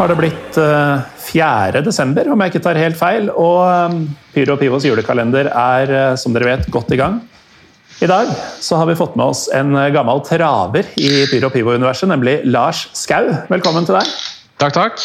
Har det blitt uh, 4. desember, om jeg ikke tar helt feil. Og um, Pyro og Pivos julekalender er, uh, som dere vet, godt i gang. I dag så har vi fått med oss en gammel traver i Pyro og Pivo-universet, nemlig Lars Skau. Velkommen til deg. Takk, takk.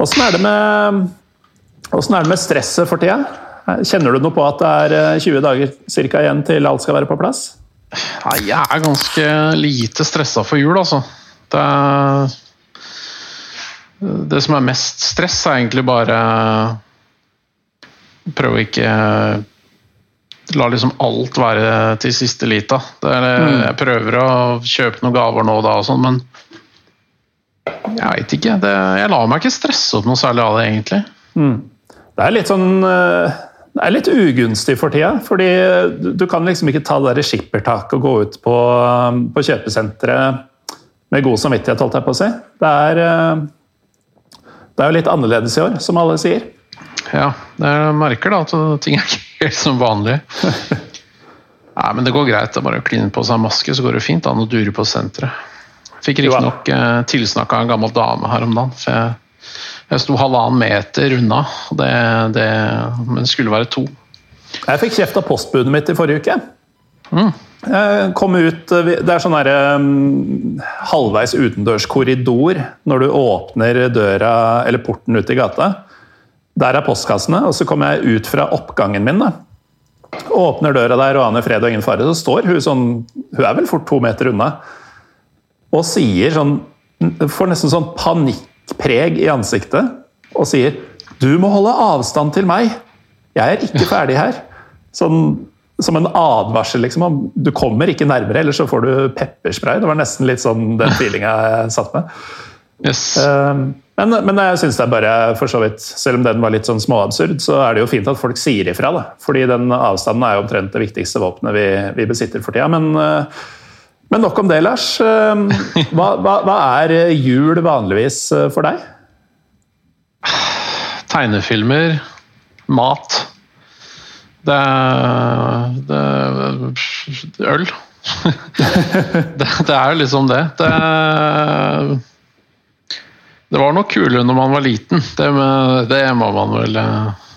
Åssen er, er, det med stresset for tida? Kjenner du noe på at det er 20 dager cirka, igjen til alt skal være på plass? Nei, jeg er ganske lite stressa for jul, altså. Det er det som er mest stress, er egentlig bare prøve å ikke la liksom alt være til siste lita. Mm. Jeg prøver å kjøpe noen gaver nå og da og sånn, men jeg veit ikke. Det, jeg lar meg ikke stresse opp noe særlig av det, egentlig. Mm. Det er litt sånn eh, det er litt ugunstig for tida. fordi Du kan liksom ikke ta det skippertaket og gå ut på, på kjøpesenteret med god samvittighet, holdt jeg på å si. Det er eh, det er jo litt annerledes i år, som alle sier. Ja, jeg merker da at ting er ikke helt som vanlig. Nei, men det går greit. Det er bare å kline på seg maske, så går det fint an å dure på senteret. Fikk riktignok eh, tilsnakk av en gammel dame her om dagen. for jeg, jeg sto halvannen meter unna, det, det, men det skulle være to. Jeg fikk kjeft av postbudet mitt i forrige uke. Mm. Eh, kom ut eh, Det er sånn her um, halvveis utendørs korridor når du åpner døra eller porten ut i gata. Der er postkassene, og så kommer jeg ut fra oppgangen min. da. Åpner døra der og aner fred og ingen fare. Så står hun sånn Hun er vel fort to meter unna. Og sier sånn Får nesten sånn panikkpreg i ansiktet og sier 'Du må holde avstand til meg. Jeg er ikke ferdig her.' Sånn som en advarsel. liksom, Du kommer ikke nærmere, eller så får du pepperspray. Det var nesten litt sånn den feelinga jeg satt med. Yes. Ehm, men, men, jeg syns det er bare, for så vidt, selv om den var litt sånn småabsurd, så er det jo fint at folk sier ifra. da. Fordi den avstanden er jo omtrent det viktigste våpenet vi, vi besitter for tida. Men, eh, men, nok om det, Lars. Ehm, hva, hva, hva er jul vanligvis eh, for deg? Tegnefilmer, mat det er, det er øl. det, det, er jo liksom det. Det, det var nok kulere når man var liten. Det, det, må man vel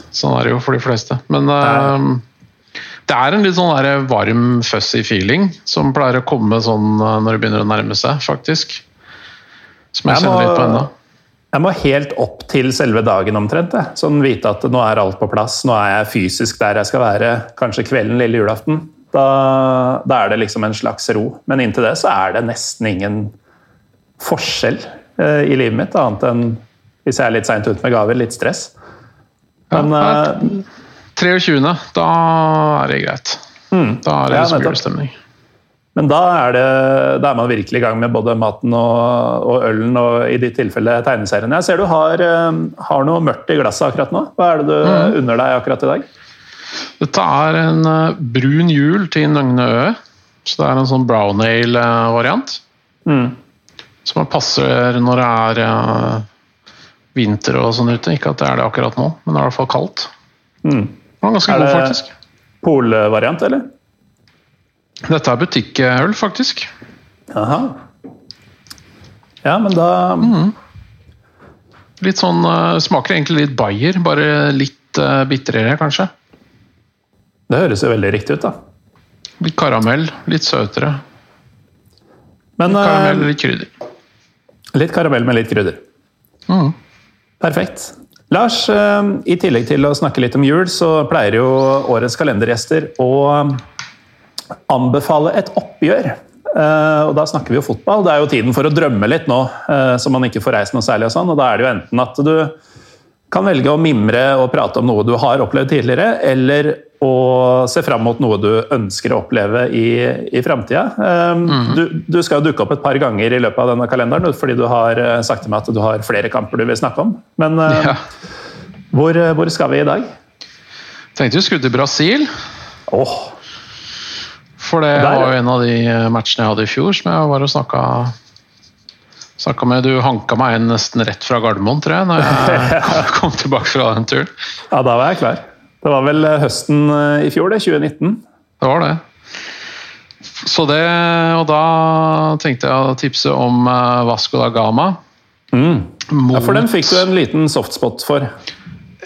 Sånn er det jo for de fleste. Men det er en litt sånn varm, fussy feeling som pleier å komme sånn når det begynner å nærme seg, faktisk. Som jeg, jeg kjenner litt på ennå. Jeg må helt opp til selve dagen omtrent. Sånn vite at nå er alt på plass. Nå er jeg fysisk der jeg skal være. Kanskje kvelden lille julaften. Da, da er det liksom en slags ro. Men inntil det så er det nesten ingen forskjell eh, i livet mitt, annet enn hvis jeg er litt seint ute med gaver, litt stress. Men ja, 23. Eh, da er det greit. Mm, da er det ja, julestemning. Men da er, det, da er, man virkelig i gang med både maten og, og ølen, og i ditt tilfelle tegneseriene. Jeg ser du har, eh, har, noe mørkt i glasset akkurat nå. Hva er det du mm. unner deg akkurat i dag? Dette er en eh, brun jul til Nøgne Ø. Så det er en sånn brown ale-variant. Mm. Som passer når det er vinter og sånn ute. Ikke at det er det akkurat nå, men det er i hvert fall kaldt. Mm. Det var ganske er god, faktisk. Polvariant, eller? Dette er butikkøl, faktisk. Aha. Ja, men da mm. Litt sånn uh, Smaker egentlig litt Bayer, bare litt uh, bitrere, kanskje. Det høres jo veldig riktig ut, da. Litt karamell, litt søtere. Men, litt karamell, litt krydder. Litt karamell med litt krydder. Mm. Perfekt. Lars, i tillegg til å snakke litt om jul, så pleier jo årets kalendergjester å anbefale et oppgjør. Uh, og Da snakker vi jo fotball. Det er jo tiden for å drømme litt nå, uh, så man ikke får reist noe særlig. og sånn, og Da er det jo enten at du kan velge å mimre og prate om noe du har opplevd tidligere, eller å se fram mot noe du ønsker å oppleve i, i framtida. Um, mm. du, du, skal jo dukke opp et par ganger i løpet av denne kalenderen fordi du har sagt til meg at du har flere kamper du vil snakke om. Men ja. hvor, hvor, skal vi i dag? Tenkte vi skulle til Brasil. Oh, for det var jo en av de matchene jeg hadde i fjor som jeg var og snakka Snakka med Du hanka meg inn nesten rett fra Gardermoen, tror jeg, når jeg kom tilbake fra den turen. Ja, da var jeg klar. Det var vel eh, høsten eh, i fjor, det. 2019. Det var det. Så det Og da tenkte jeg å tipse om eh, Vasco da Gama. Mm. Ja, For den fikk du en liten softspot for.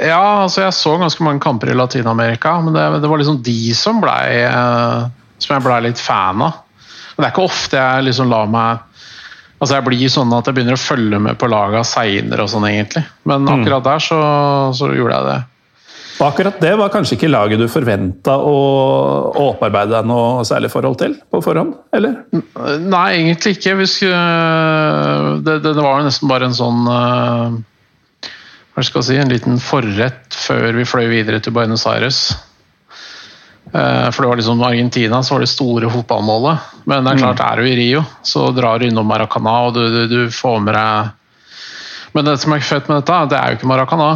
Ja, altså jeg så ganske mange kamper i Latin-Amerika, men det, det, var liksom de som blei eh, Som jeg blei litt fan av. Men det er ikke ofte jeg liksom lar meg Altså Jeg blir sånn at jeg begynner å følge med på laga seinere og sånn, egentlig. Men Mm. akkurat der så, så gjorde jeg det. Og akkurat det var kanskje ikke laget du forventa å, å opparbeide deg noe særlig forhold til på forhånd? Eller? Nei, egentlig ikke. Vi skulle, det, det, det var jo nesten bare en sånn eh, Hva skal jeg si En liten forrett før vi fløy videre til Buenos Aires. Eh, For det var liksom Argentina så var det store fotballmålet. Men det er klart, er du i Rio, så drar du innom Maracana, og du, du, du får med deg Men det som er fett med dette, det er jo ikke Maracana.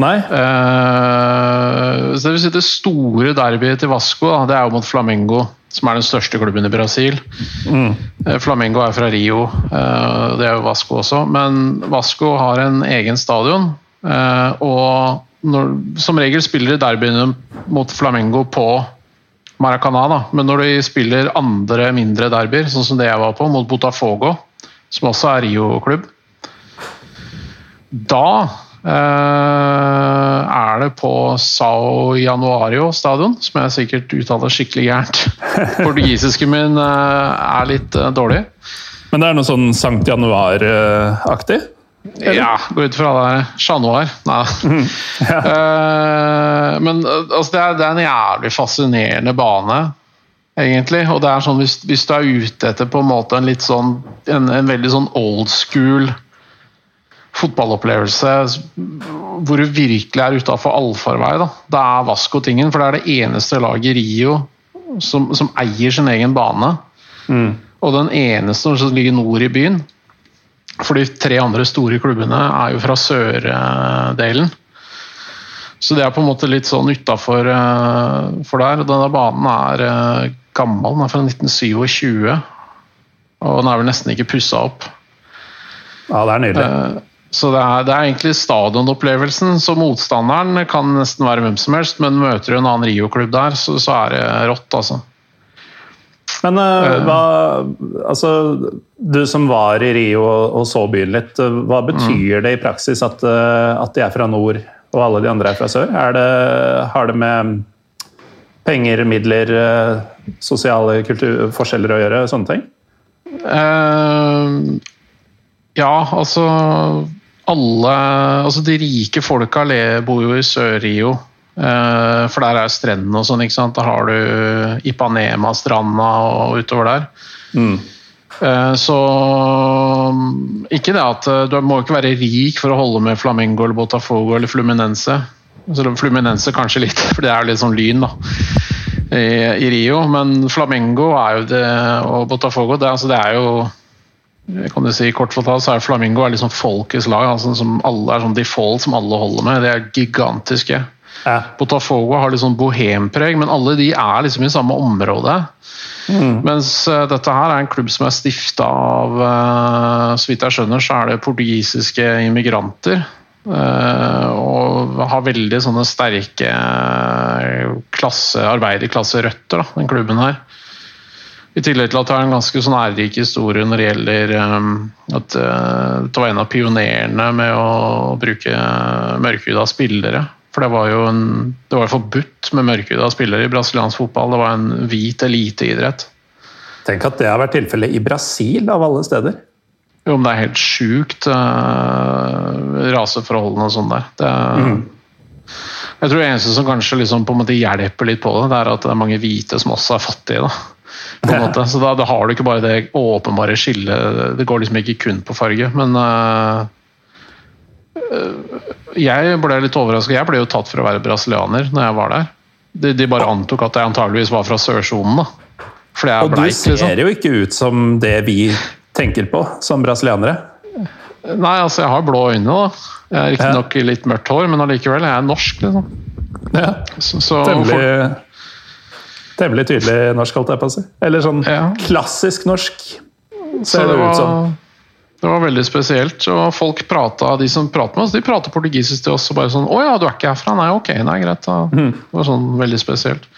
Nei? Uh, så det vil si det store derbyet til Vasco, da, det er jo mot Flamengo, som er den største klubben i Brasil. Eh, Flamengo er fra Rio, uh, det er jo Vasco også. Men Vasco har en egen stadion. Uh, Og når, som regel spiller de derbyene mot Flamengo på Maracana, da. men når de spiller andre mindre derbyer, sånn som det jeg var på, mot Botafogo, som også er Rio-klubb, da eh, er det på Sao Januario stadion, som jeg sikkert uttaler skikkelig gærent. Portugisisken min eh, er litt eh, dårlig. Men det er noe sånn Sankt Januar-aktig? Ja, går ut fra det er Januar. Nei. Eh, men eh, altså, det, er, det er en jævlig fascinerende bane, egentlig. Og det er sånn hvis, hvis du er ute etter på en måte en litt sånn en, en veldig sånn old school fotballopplevelse hvor du virkelig er utafor allfarvei, da. Da er Vasco tingen, for det er det eneste laget i Rio som, som eier sin egen bane. Og den eneste som ligger nord i byen. For de tre andre store klubbene er jo fra sørdelen. Så det er på en måte litt sånn utafor for der. Denne banen er eh, gammel, den er fra 1927. Og den er vel nesten ikke pussa opp. Ja, det er nydelig. Eh, Så det er, det er egentlig stadionopplevelsen. Så motstanderen kan nesten være hvem som helst, men møter du en annen Rio-klubb der, så, så er det rått, altså. Men uh, hva Altså, du som var i Rio og, og så byen litt, eh, hva betyr det i praksis at, eh, at de er fra nord og alle de andre er fra sør? Er det, har det med penger, midler, sosiale kultur, forskjeller å gjøre? Sånne ting? Uh, ja, altså Alle Altså, de rike folka bor jo i Sør-Rio. Eh, for der er strendene og sånn, ikke sant. Da har du Ipanema-stranda og utover der. Mm. Så Ikke det at eh, du må ikke være rik for å holde med Flamingo eller Botafogo eller Fluminense. Så Fluminense kanskje litt, for det er jo litt sånn lyn, da. I, i Rio, men Flamingo er jo det, og Botafogo det, altså det er jo kan du si, kort fortalt så er Flamingo er liksom folkets lag. Altså, som alle er sånn default som alle holder med. De er gigantiske. Ja. Botafogo har litt sånn bohempreg, men alle de er liksom i samme område. Mens eh, dette her er en klubb som er stifta av eh, Så vidt jeg skjønner, så er det portugisiske immigranter. eh, og har veldig sånne sterke klasse, arbeiderklasserøtter, den klubben her. I tillegg til at det har en ganske sånn ærerik historie når det gjelder at det var en av pionerene med å bruke mørkhuda spillere. For det var jo en, det var forbudt med mørkhuda spillere i brasiliansk fotball. Det var en hvit eliteidrett. Tenk at det har vært tilfellet i Brasil, av alle steder. Jo, men det er helt sjukt, uh, raseforholdene og sånn der. Det, Jeg tror det eneste som kanskje liksom på en måte hjelper litt på det, det er at det er mange hvite som også er fattige. da. Så da, da har du ikke bare det åpenbare skillet. Det går liksom ikke kun på farge. Men uh, jeg ble litt overraska. Jeg ble jo tatt for å være brasilianer når jeg var der. De, de bare antok at jeg antageligvis var fra sørsonen. da. Fordi jeg Og er du ser liksom. jo ikke ut som det vi tenker på som brasilianere. Nei, altså, jeg har blå øyne, da. Jeg er riktignok nok litt mørkt hår, men allikevel. Jeg er norsk, liksom. Ja. Så, så Temmelig, temmelig tydelig norsk, holdt jeg på å si. Eller sånn Ja. klassisk norsk, Så ser det det ut som. Det var veldig spesielt. Og folk pratet, de som prater med oss, de prater portugisisk til oss. og bare sånn 'Å ja, du er ikke herfra?' Nei, ok, nei, greit. Da. Mhm. Det var sånn veldig spesielt.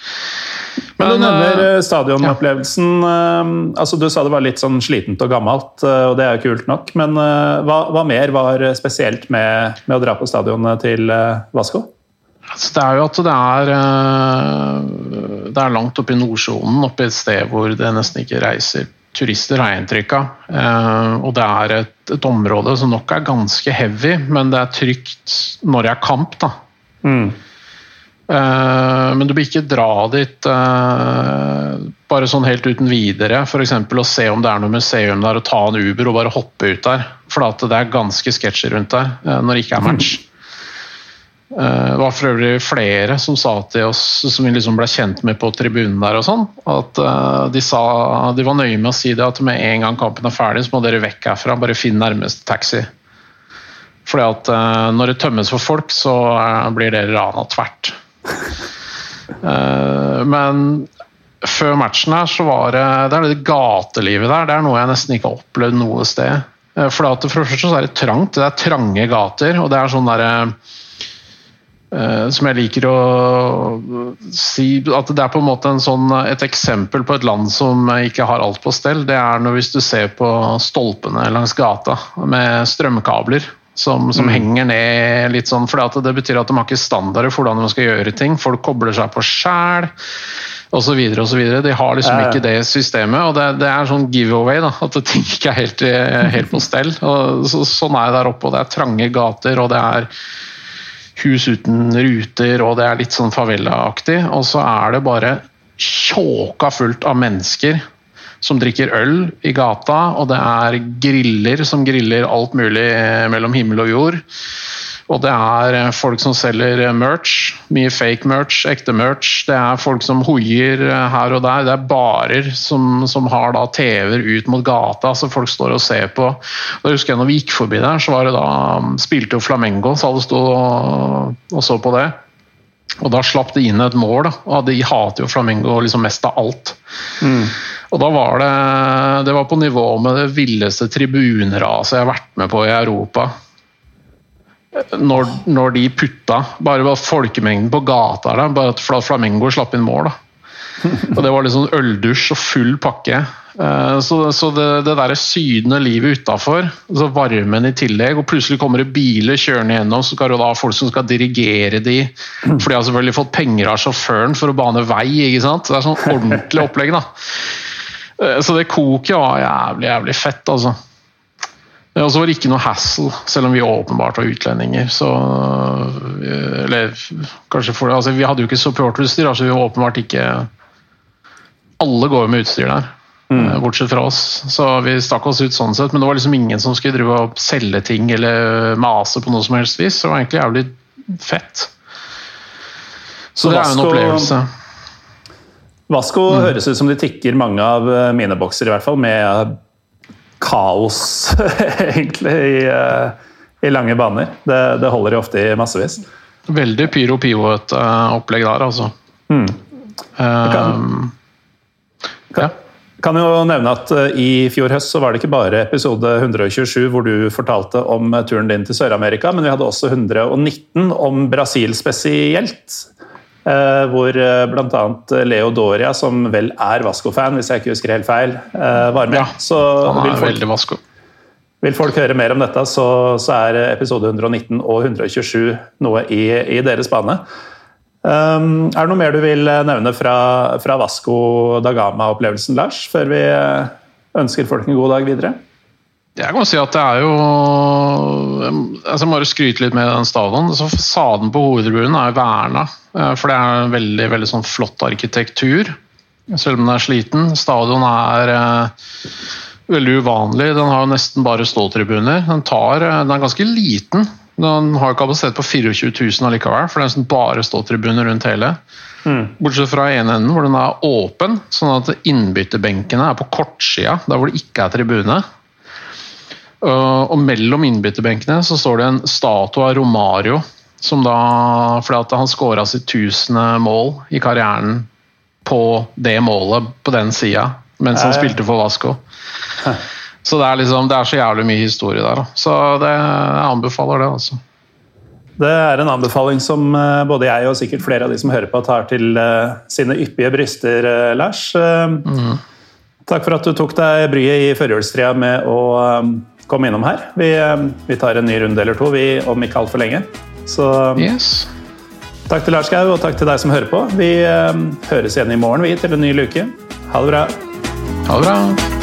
Men, du nevner eh, eh, stadionopplevelsen. Ja. altså Du sa det var litt sånn slitent og gammelt, eh, og det er jo kult nok. Men eh, hva, hva mer var spesielt med, med å dra på stadionet til eh, Vasco? Altså, det er jo at det er eh, Det er langt oppe i Nordsjonen, oppe i et sted hvor det nesten ikke reiser turister, har jeg inntrykk av. Eh, Og det er et, et område som nok er ganske heavy, men det er trygt når det er kamp. da. Mm. Eh, Men du bør ikke dra dit eh, bare sånn helt uten videre. F.eks. å se om det er noe museum der og ta en Uber og bare hoppe ut der. For det er ganske sketsjer rundt der når det ikke er match. Eh, Det var for øvrig flere som sa til oss, som vi liksom ble kjent med på tribunen der, og sånn, at eh, de, sa, de var nøye med å si det at med en gang kampen er ferdig, så må dere vekk herfra. Bare finn nærmeste taxi. Fordi at eh, når det tømmes for folk, så eh, blir dere rana tvert. Eh, men før matchen her så var det det er det gatelivet der. Det er noe jeg nesten ikke har opplevd noe sted. Eh, For, det første så er det trangt. Det er trange gater, og det er sånn derre eh, som jeg liker å si at det er på en måte en sånn, et eksempel på et land som ikke har alt på stell. Det er når hvis du ser på stolpene langs gata med strømkabler som, som henger ned litt sånn. For det betyr at de har ikke standarder for hvordan de skal gjøre ting. Folk kobler seg på sjæl osv. De har liksom ikke det systemet. og Det, det er sånn giveaway, da, at ting ikke er helt, eh, helt på stell. Og så, sånn er det der oppe. og Det er trange gater, og det er hus uten ruter, og det er litt sånn favela-aktig. Og så er det bare tjåka fullt av mennesker som drikker øl i gata, og det er griller som griller alt mulig eh, mellom himmel og jord. Og det er eh, folk som selger eh, merch, mye fake merch, ekte merch. Det er folk som hoier eh, her og der. Det er barer som, som har da TV-er ut mot gata, så folk står og ser på. Jeg husker jeg når vi gikk forbi der, så var det da um, spilte jo Flamengo, så alle sto og, og så på det. Og da slapp det inn et mål, da. og de hater jo Flamengo liksom mest av alt. Og da var det Det var på nivå med det villeste tribuneraset jeg har vært med på i Europa. Når, når de putta Bare var folkemengden på gata der, bare at Fla- Flamengo slapp inn mål. da. Og det var sånn øldusj og full pakke. Eh, Så, så det, det der sydende livet utafor, varmen i tillegg, og plutselig kommer det biler kjørende gjennom, så skal du da ha folk som skal dirigere de, for de har selvfølgelig fått penger av sjåføren for å bane vei. ikke sant? Det er sånn ordentlig opplegg, da. Eh, Så det koket var jævlig, jævlig fett, altså. Eh, Og så var det ikke noe hassle, selv om vi åpenbart var utlendinger. Så, eh, eller kanskje for, altså, Vi hadde jo ikke supporterutstyr, altså vi var åpenbart ikke Alle går jo med utstyr der, mm. bortsett fra oss. Så vi stakk oss ut sånn sett, men det var liksom ingen som skulle drive og selge ting eller mase på noe som helst vis. Så det var egentlig jævlig fett. Så, Så det er jo en opplevelse. Vasco høres ut som de tikker mange av eh, mine bokser, i hvert fall, med kaos, egentlig, i, eh, i lange baner. Det, det holder de ofte i massevis. Veldig pyro pivoet eh, opplegg der, altså. Mm. Kan, kan, Kan jo nevne at eh, I fjor høst så var det ikke bare episode 127 hvor du fortalte om eh, turen din til Sør-Amerika, men vi hadde også 119 om Brasil spesielt. Eh, Hvor bl.a. Leo Doria, som vel er Vasco-fan, hvis jeg ikke husker helt feil, uh, var med. Ja, Så Han er veldig vasko. vil folk høre mer om dette, så, så er episode 119 og 127 noe i, i deres bane. Um, er det noe mer du vil nevne fra, fra Vasco da Gama-opplevelsen, Lars, før vi eh, ønsker folk en god dag videre? Jeg kan si at det er jo altså Jeg må skryte litt med den stadion. Så Fasaden på hovedtribunen er verna, eh, for det er en veldig, veldig sånn flott arkitektur. Selv om den er sliten. Stadion er eh, veldig uvanlig. Den har nesten bare ståtribuner. Den, tar, eh, den er ganske liten. Den har kapasitet på 24 000 allikevel, for det er nesten bare ståtribuner rundt hele. Bortsett fra ene enden, hvor den er åpen, sånn at innbytterbenkene er på kortsida, der hvor det ikke er tribune. Uh, og mellom innbytterbenkene så står det en statue av Romario, som da Fordi at han skåra sitt tusende mål i karrieren på det målet på den sida, mens han spilte for Vasco. Så det er liksom, det er så jævlig mye historie der. Da. Så det, jeg anbefaler det, altså. Det er en anbefaling som eh, både jeg og sikkert flere av de som hører på, tar til uh, sine yppige bryster, Lars. Mm. Takk for at du tok deg bryet i førjulstria med å komme innom her. Vi, um, vi, tar en ny runde eller to vi, om ikke altfor lenge. Så yes. takk til Lars Gau, og takk til deg som hører på. Vi høres igjen i morgen vi, til en ny luke. Ha det bra. Ha det bra.